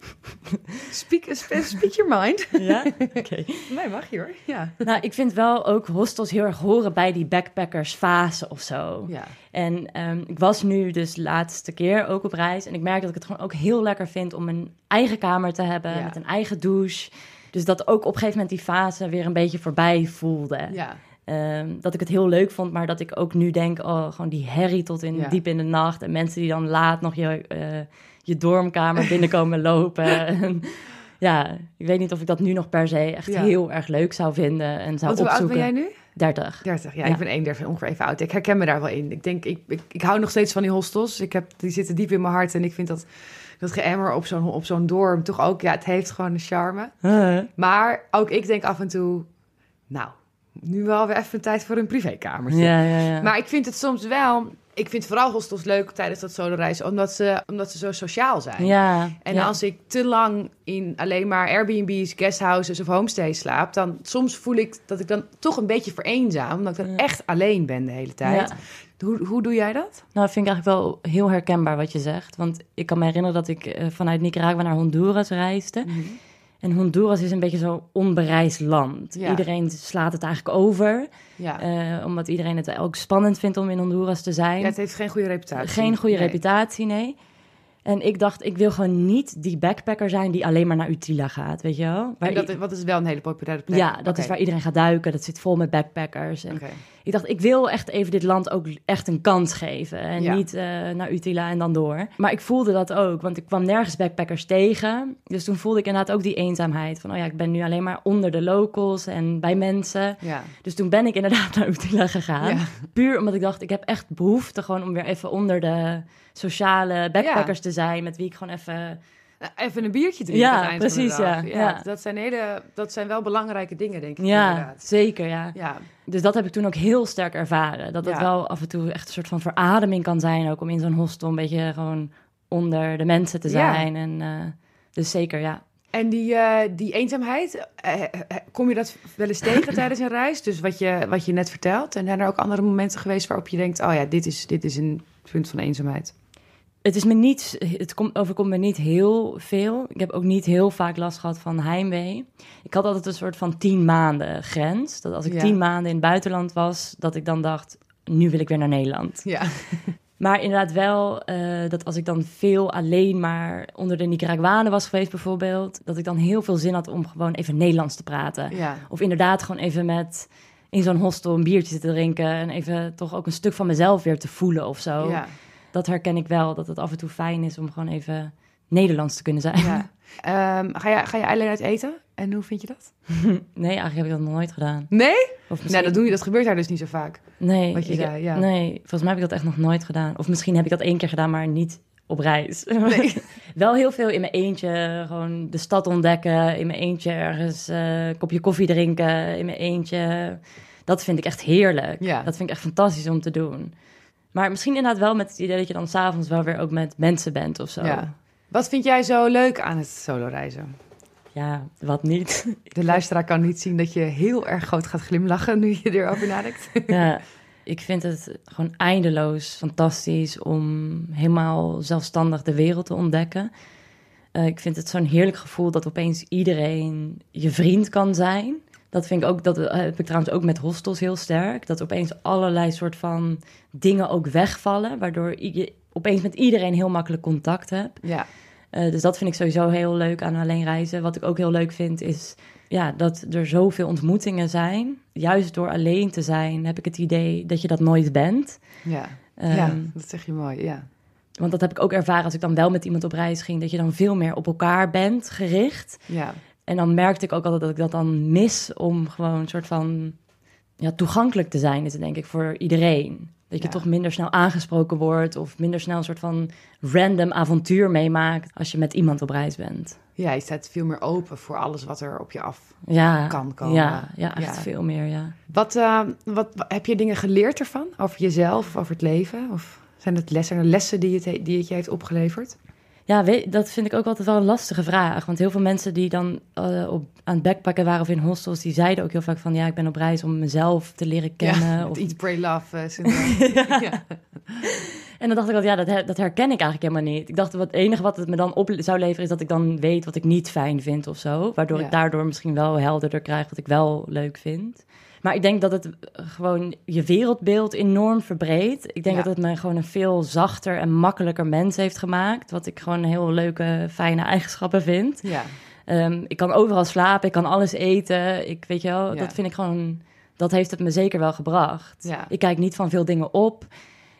Speak, speak your mind. ja? Oké. Nee, mag je hoor. Ja. Nou, ik vind wel ook hostels heel erg horen bij die backpackersfase of zo. Ja. En ehm, ik was nu dus de laatste keer ook op reis. En ik merk dat ik het gewoon ook heel lekker vind om een eigen kamer te hebben. Ja. Met een eigen douche. Dus dat ook op een gegeven moment die fase weer een beetje voorbij voelde. Ja. Ehm, dat ik het heel leuk vond, maar dat ik ook nu denk... oh, gewoon die herrie tot in, Ja. diep in de nacht. En mensen die dan laat nog je, eh, je dormkamer binnenkomen lopen. En, ja, ik weet niet of ik dat nu nog per se echt Ja. heel erg leuk zou vinden en zou Want hoe oud opzoeken. ben jij nu? 30. 30. Ja, Ja. ik ben 31, ongeveer even oud. Ik herken me daar wel in. Ik denk, ik, ik, ik hou nog steeds van die hostels. Ik heb, die zitten diep in mijn hart. En ik vind dat, dat geëmmer op zo'n, op zo'n dorm toch ook... Ja, het heeft gewoon een charme. Maar ook ik denk af en toe... Nou, nu wel weer even tijd voor een privékamertje. Ja, ja, ja. Maar ik vind het soms wel... Ik vind vooral hostels leuk tijdens dat solo-reizen... Omdat ze, omdat ze zo sociaal zijn. ja, En als ik te lang in alleen maar Airbnb's, guesthouses of homestays slaap, dan soms voel ik dat ik dan toch een beetje vereenzaam, omdat ik dan echt alleen ben de hele tijd. Hoe, hoe doe jij dat? Nou, dat vind ik eigenlijk wel heel herkenbaar wat je zegt. Want ik kan me herinneren dat ik eh, vanuit Nicaragua naar Honduras reisde. En Honduras is een beetje zo'n onbereisd land. Ja. Iedereen slaat het eigenlijk over. Ja. eh, omdat iedereen het ook spannend vindt om in Honduras te zijn. Ja, het heeft geen goede reputatie. Geen goede Nee. reputatie, nee. En ik dacht, ik wil gewoon niet die backpacker zijn die alleen maar naar Utila gaat, weet je wel? Waar En dat is, wat is wel een hele populaire plek. ja, dat is waar iedereen gaat duiken. Dat zit vol met backpackers. En Oké. Ik dacht, ik wil echt even dit land ook echt een kans geven. En Ja. niet eh, naar Utila en dan door. Maar ik voelde dat ook, want ik kwam nergens backpackers tegen. Dus toen voelde ik inderdaad ook die eenzaamheid. Van, oh ja, ik ben nu alleen maar onder de locals en bij mensen. Ja. Dus toen ben ik inderdaad naar Utila gegaan. Ja. Puur omdat ik dacht, ik heb echt behoefte gewoon om weer even onder de sociale backpackers te zijn. Met wie ik gewoon even... Nou, Even een biertje drinken Ja, precies, ja, ja. Dat, zijn hele, dat zijn wel belangrijke dingen, denk ik Ja, inderdaad. zeker, ja. Ja, Dus dat heb ik toen ook heel sterk ervaren. Dat het wel af en toe echt een soort van verademing kan zijn. Ook om in zo'n hostel een beetje gewoon onder de mensen te zijn. En, eh, dus zeker, ja. En die, eh, die eenzaamheid, eh, eh, kom je dat wel eens tegen tijdens een reis? Dus wat je, wat je net vertelt. En zijn er ook andere momenten geweest waarop je denkt... oh ja, dit is, dit is een punt van eenzaamheid. Het, is me niet, het komt, overkomt me niet heel veel. Ik heb ook niet heel vaak last gehad van heimwee. Ik had altijd een soort van tien maanden grens. Dat als ik Ja. tien maanden in het buitenland was, dat ik dan dacht... nu wil ik weer naar Nederland. Ja, Maar inderdaad wel eh, dat als ik dan veel alleen maar onder de Nicaraguanen was geweest bijvoorbeeld... dat ik dan heel veel zin had om gewoon even Nederlands te praten. ja. Of inderdaad gewoon even met in zo'n hostel een biertje te drinken... en even toch ook een stuk van mezelf weer te voelen of zo. ja. Dat herken ik wel, dat het af en toe fijn is om gewoon even Nederlands te kunnen zijn. ja. Ehm, ga, je, ga je alleen uit eten? En hoe vind je dat? Nee, eigenlijk heb ik dat nog nooit gedaan. Nee? Of misschien... Nou, dat, doe je, dat gebeurt daar dus niet zo vaak. Nee, wat je ik- zei, ja. nee, volgens mij heb ik dat echt nog nooit gedaan. Of misschien heb ik dat één keer gedaan, maar niet op reis. Nee. Wel heel veel in mijn eentje, gewoon de stad ontdekken. In mijn eentje ergens eh, een kopje koffie drinken. In mijn eentje. Dat vind ik echt heerlijk. Ja. Dat vind ik echt fantastisch om te doen. Maar misschien inderdaad wel met het idee dat je dan s'avonds wel weer ook met mensen bent of zo. Ja. Wat vind jij zo leuk aan het solo-reizen? Ja, wat niet. De luisteraar kan niet zien dat je heel erg groot gaat glimlachen nu je erover nadenkt. ja, ik vind het gewoon eindeloos fantastisch om helemaal zelfstandig de wereld te ontdekken. Eh, ik vind het zo'n heerlijk gevoel dat opeens iedereen je vriend kan zijn. Dat vind ik ook, dat eh, heb ik trouwens ook met hostels heel sterk. Dat opeens allerlei soort van dingen ook wegvallen, waardoor je opeens met iedereen heel makkelijk contact hebt. Ja, Eh, dus dat vind ik sowieso heel leuk aan alleen reizen. Wat ik ook heel leuk vind is ja, dat er zoveel ontmoetingen zijn. Juist door alleen te zijn heb ik het idee dat je dat nooit bent. ja. Ehm, ja, dat zeg je mooi, ja. Want dat heb ik ook ervaren als ik dan wel met iemand op reis ging. Dat je dan veel meer op elkaar bent gericht. Ja, En dan merkte ik ook altijd dat ik dat dan mis om gewoon een soort van ja, toegankelijk te zijn, is het denk ik voor iedereen. Dat je Ja. toch minder snel aangesproken wordt of minder snel een soort van random avontuur meemaakt als je met iemand op reis bent. Ja, je staat veel meer open voor alles wat er op je af ja, kan komen. Ja, ja echt veel meer, ja. Wat, uh, wat, heb je dingen geleerd ervan? Over jezelf of over het leven? Of zijn het lessen, lessen die het, die het je heeft opgeleverd? Ja, weet, dat vind ik ook altijd wel een lastige vraag. Want heel veel mensen die dan uh, op, aan het backpacken waren of in hostels, die zeiden ook heel vaak van ja, ik ben op reis om mezelf te leren kennen. Ja, of... Eat, Pray, Love uh, ja. ja. En dan dacht ik altijd, ja, dat, dat herken ik eigenlijk helemaal niet. Ik dacht, het enige wat het me dan op zou leveren is dat ik dan weet wat ik niet fijn vind of zo. Waardoor ik daardoor misschien wel helderder krijg wat ik wel leuk vind. Maar ik denk dat het gewoon je wereldbeeld enorm verbreedt. Ik denk dat het me gewoon een veel zachter en makkelijker mens heeft gemaakt. Wat ik gewoon heel leuke, fijne eigenschappen vind. Ja. Um, ik kan overal slapen, ik kan alles eten. Ik weet je wel, dat vind ik gewoon. Dat heeft het me zeker wel gebracht. Ik kijk niet van veel dingen op.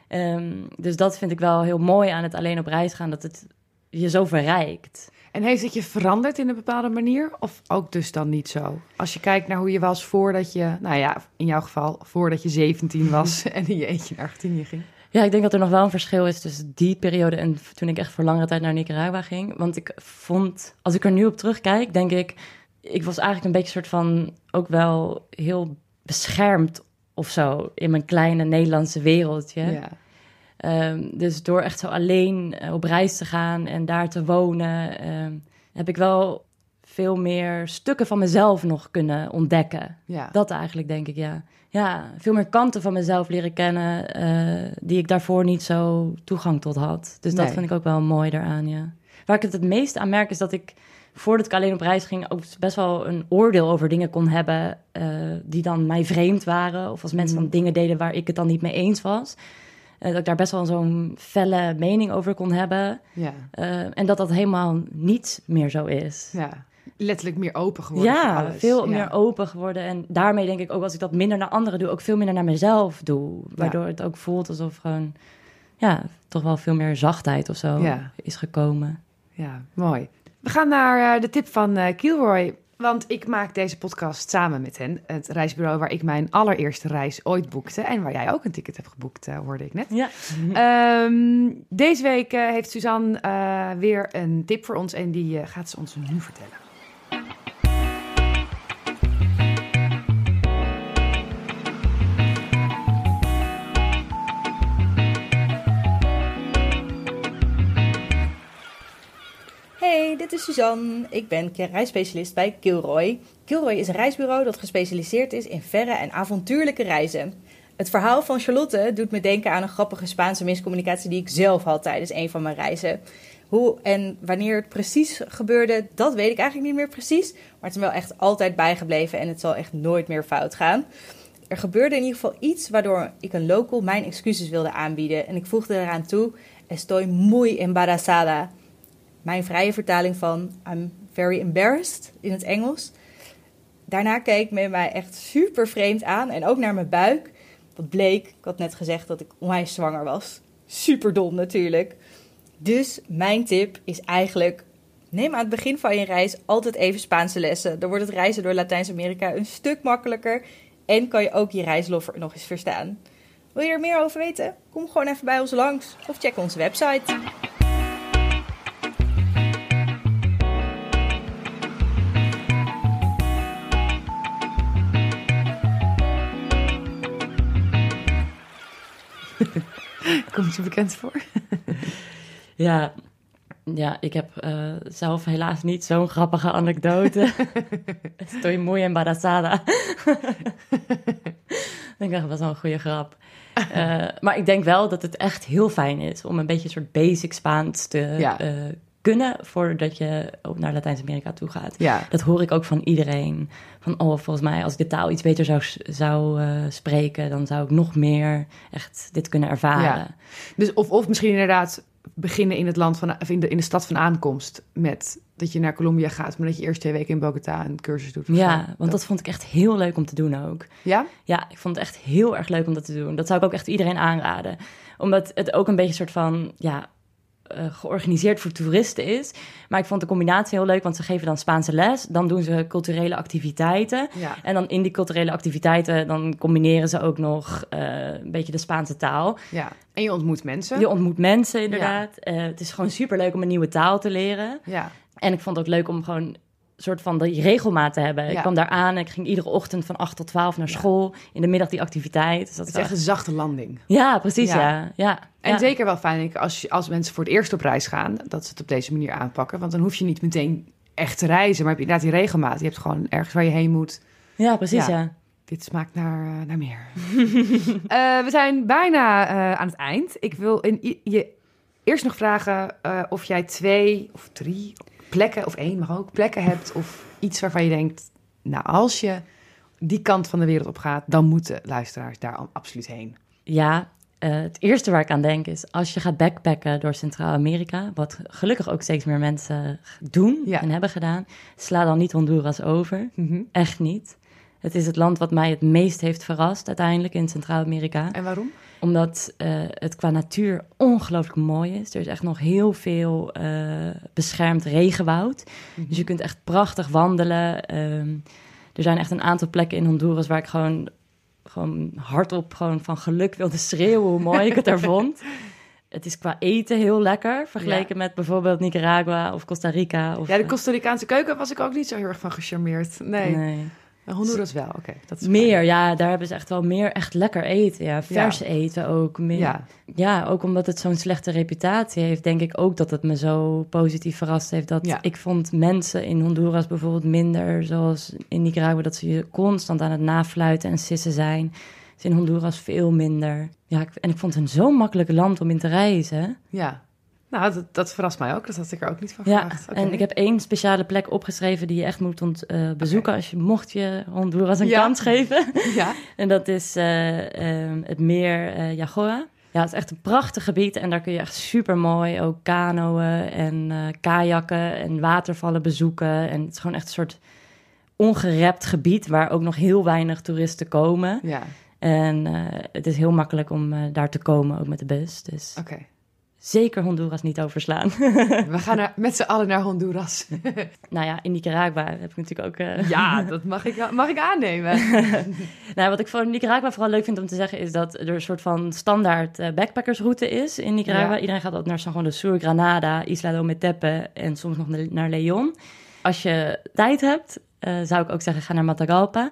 Um, dus dat vind ik wel heel mooi aan het alleen op reis gaan, dat het je zo verrijkt. En heeft het je veranderd in een bepaalde manier? Of ook dus dan niet zo? Als je kijkt naar hoe je was voordat je, nou ja, in jouw geval, voordat je 17 was en in je eentje naar Argentinië ging. Ja, ik denk dat er nog wel een verschil is tussen die periode en toen ik echt voor langere tijd naar Nicaragua ging. Want ik vond, als ik er nu op terugkijk, denk ik, ik was eigenlijk een beetje soort van ook wel heel beschermd of zo in mijn kleine Nederlandse wereldje. Ja. Um, dus door echt zo alleen uh, op reis te gaan en daar te wonen, um, heb ik wel veel meer stukken van mezelf nog kunnen ontdekken. Ja. Dat eigenlijk, denk ik, ja. Ja, veel meer kanten van mezelf leren kennen uh, die ik daarvoor niet zo toegang tot had. Dus nee. dat vind ik ook wel mooi daaraan, ja. Waar ik het het meest aan merk is dat ik voordat ik alleen op reis ging, ook best wel een oordeel over dingen kon hebben uh, die dan mij vreemd waren. Of als mensen dan dingen deden waar ik het dan niet mee eens was. Uh, dat ik daar best wel zo'n felle mening over kon hebben. Ja. Uh, en dat dat helemaal niet meer zo is. Ja. Letterlijk meer open geworden. Ja, veel ja. meer open geworden. En daarmee denk ik ook, als ik dat minder naar anderen doe, ook veel minder naar mezelf doe. Waardoor ja. het ook voelt alsof gewoon, ja, toch wel veel meer zachtheid of zo ja. is gekomen. Ja, mooi. We gaan naar uh, de tip van Kilroy. Want ik maak deze podcast samen met hen. Het reisbureau waar ik mijn allereerste reis ooit boekte. En waar jij ook een ticket hebt geboekt, uh, hoorde ik net. Ja. um, deze week heeft Suzanne weer een tip voor ons. En die gaat ze ons nu vertellen. Dit is Suzanne. Ik ben reisspecialist bij Kilroy. Kilroy is een reisbureau dat gespecialiseerd is in verre en avontuurlijke reizen. Het verhaal van Charlotte doet me denken aan een grappige Spaanse miscommunicatie die ik zelf had tijdens een van mijn reizen. Hoe en wanneer het precies gebeurde, dat weet ik eigenlijk niet meer precies. Maar het is wel echt altijd bijgebleven en het zal echt nooit meer fout gaan. Er gebeurde in ieder geval iets waardoor ik een local mijn excuses wilde aanbieden. En ik voegde eraan toe: Estoy muy embarazada. Mijn vrije vertaling van I'm very embarrassed in het Engels. Daarna keek men mij echt super vreemd aan en ook naar mijn buik. Wat bleek, ik had net gezegd dat ik onwijs zwanger was. Super dom natuurlijk. Dus mijn tip is eigenlijk: neem aan het begin van je reis altijd even Spaanse lessen. Dan wordt het reizen door Latijns-Amerika een stuk makkelijker en kan je ook je reisloffer nog eens verstaan. Wil je er meer over weten? Kom gewoon even bij ons langs of check onze website. Komt je bekend voor? ja, ja, ik heb uh, zelf helaas niet zo'n grappige anekdote. Estoy muy embarazada. ik dacht, dat was wel een goede grap. Uh, maar ik denk wel dat het echt heel fijn is om een beetje een soort basic Spaans te ja. uh, kunnen voordat je ook naar Latijns-Amerika toe gaat. Ja. Dat hoor ik ook van iedereen. Van, oh, volgens mij als ik de taal iets beter zou, zou uh, spreken, dan zou ik nog meer echt dit kunnen ervaren. Ja. Dus of, of misschien inderdaad beginnen in het land van, of in de, in de stad van aankomst met dat je naar Colombia gaat, maar dat je eerst twee weken in Bogota een cursus doet. Ja, want dat. dat. vond ik echt heel leuk om te doen ook. Ja? Ja, ik vond het echt heel erg leuk om dat te doen. Dat zou ik ook echt iedereen aanraden. Omdat het ook een beetje een soort van, ja, uh, georganiseerd voor toeristen is. Maar ik vond de combinatie heel leuk, want ze geven dan Spaanse les. Dan doen ze culturele activiteiten. Ja. En dan in die culturele activiteiten, dan combineren ze ook nog uh, een beetje de Spaanse taal. Ja, en je ontmoet mensen. Je ontmoet mensen, inderdaad. Ja. Uh, het is gewoon super leuk om een nieuwe taal te leren. Ja. En ik vond het ook leuk om gewoon soort van die regelmaat te hebben. Ik kwam daar aan en ik ging iedere ochtend van 8 tot 12 naar school. In de middag die activiteit. Dus dat het is echt een zachte landing. Ja, precies, ja. ja. En zeker wel fijn als, als mensen voor het eerst op reis gaan... dat ze het op deze manier aanpakken. Want dan hoef je niet meteen echt te reizen. Maar heb je inderdaad die regelmaat. Je hebt gewoon ergens waar je heen moet. Ja, precies, ja. Dit smaakt naar, uh, naar meer. uh, we zijn bijna uh, aan het eind. Ik wil in, je eerst nog vragen of jij twee of drie plekken, of één mag ook, plekken hebt of iets waarvan je denkt, nou als je die kant van de wereld op gaat, dan moeten luisteraars daar absoluut heen. Ja, uh, het eerste waar ik aan denk is als je gaat backpacken door Centraal-Amerika, wat gelukkig ook steeds meer mensen doen ja. en hebben gedaan, sla dan niet Honduras over. Mm -hmm. Echt niet. Het is het land wat mij het meest heeft verrast uiteindelijk in Centraal-Amerika. En waarom? Omdat uh, het qua natuur ongelooflijk mooi is. Er is echt nog heel veel uh, beschermd regenwoud. Dus je kunt echt prachtig wandelen. Um, er zijn echt een aantal plekken in Honduras waar ik gewoon, gewoon hardop gewoon van geluk wilde schreeuwen hoe mooi ik het daar vond. Het is qua eten heel lekker, vergeleken met bijvoorbeeld Nicaragua of Costa Rica. Of, ja, de Costa Ricaanse keuken was ik ook niet zo heel erg van gecharmeerd. Nee. nee. Honduras wel, oké. Okay, meer, ja, daar hebben ze echt wel meer echt lekker eten. Ja, vers eten ook. Meer, ja. ja, ook omdat het zo'n slechte reputatie heeft, denk ik ook dat het me zo positief verrast heeft. Dat ja. ik vond mensen in Honduras bijvoorbeeld minder, zoals in Nicaragua, dat ze je constant aan het nafluiten en sissen zijn. Dus in Honduras veel minder. Ja, en ik vond het een zo makkelijk land om in te reizen. Ja. Nou, dat, dat, verrast mij ook. Dat had ik er ook niet van verwacht. Ja, en ik heb één speciale plek opgeschreven die je echt moet ont, uh, bezoeken als je mocht je Honduras een ja. kans geven. Ja. en dat is uh, uh, het meer uh. Ja, het is echt een prachtig gebied en daar kun je echt super mooi ook kanoën en kajakken en watervallen bezoeken. En het is gewoon echt een soort ongerept gebied waar ook nog heel weinig toeristen komen. Ja. En het is heel makkelijk om daar te komen, ook met de bus. Dus. Oké zeker Honduras niet overslaan. We gaan er met z'n allen naar Honduras. nou ja, in Nicaragua heb ik natuurlijk ook... Uh... Ja, dat mag ik, mag ik aannemen. nou, wat ik voor Nicaragua vooral leuk vind om te zeggen... is dat er een soort van standaard uh, backpackersroute is in Nicaragua. Ja. Iedereen gaat ook naar San Juan de Sur, Granada, Isla de Ometepe... en soms nog naar Leon. Als je tijd hebt, uh, zou ik ook zeggen, ga naar Matagalpa.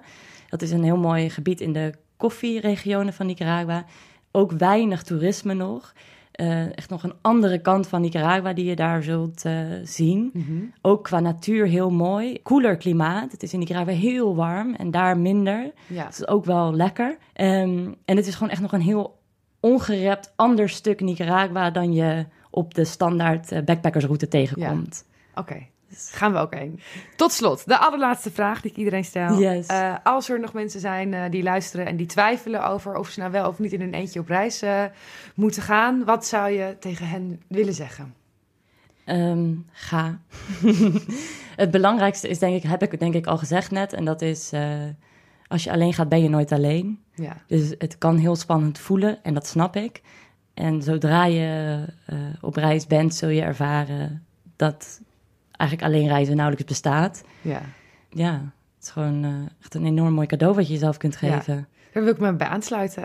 Dat is een heel mooi gebied in de koffieregionen van Nicaragua. Ook weinig toerisme nog... Uh, echt nog een andere kant van Nicaragua die je daar zult uh, zien. Mm -hmm. Ook qua natuur heel mooi. Koeler klimaat. Het is in Nicaragua heel warm en daar minder. Ja. Het is ook wel lekker. Um, en het is gewoon echt nog een heel ongerept ander stuk Nicaragua dan je op de standaard uh, backpackersroute tegenkomt. Ja. Oké. Okay. Gaan we ook heen. Tot slot, de allerlaatste vraag die ik iedereen stel. Yes. Uh, als er nog mensen zijn uh, die luisteren en die twijfelen over of ze nou wel of niet in een eentje op reis uh, moeten gaan, wat zou je tegen hen willen zeggen? Um, ga. het belangrijkste is, denk ik, heb ik denk ik al gezegd net, en dat is als je alleen gaat, ben je nooit alleen. Ja. Dus het kan heel spannend voelen en dat snap ik. En zodra je op reis bent, zul je ervaren dat eigenlijk alleen reizen nauwelijks bestaat. Ja. Ja, het is gewoon uh, echt een enorm mooi cadeau wat je jezelf kunt geven. Ja. Daar wil ik me bij aansluiten.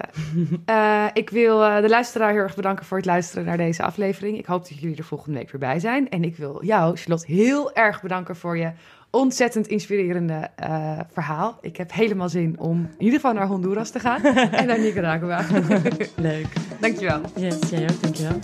uh, ik wil uh, de luisteraar heel erg bedanken voor het luisteren naar deze aflevering. Ik hoop dat jullie er volgende week weer bij zijn. En ik wil jou, Charlotte, heel erg bedanken voor je ontzettend inspirerende uh, verhaal. Ik heb helemaal zin om in ieder geval naar Honduras te gaan en naar Nicaragua. Leuk. Dankjewel. Yes, jij ook. Dankjewel.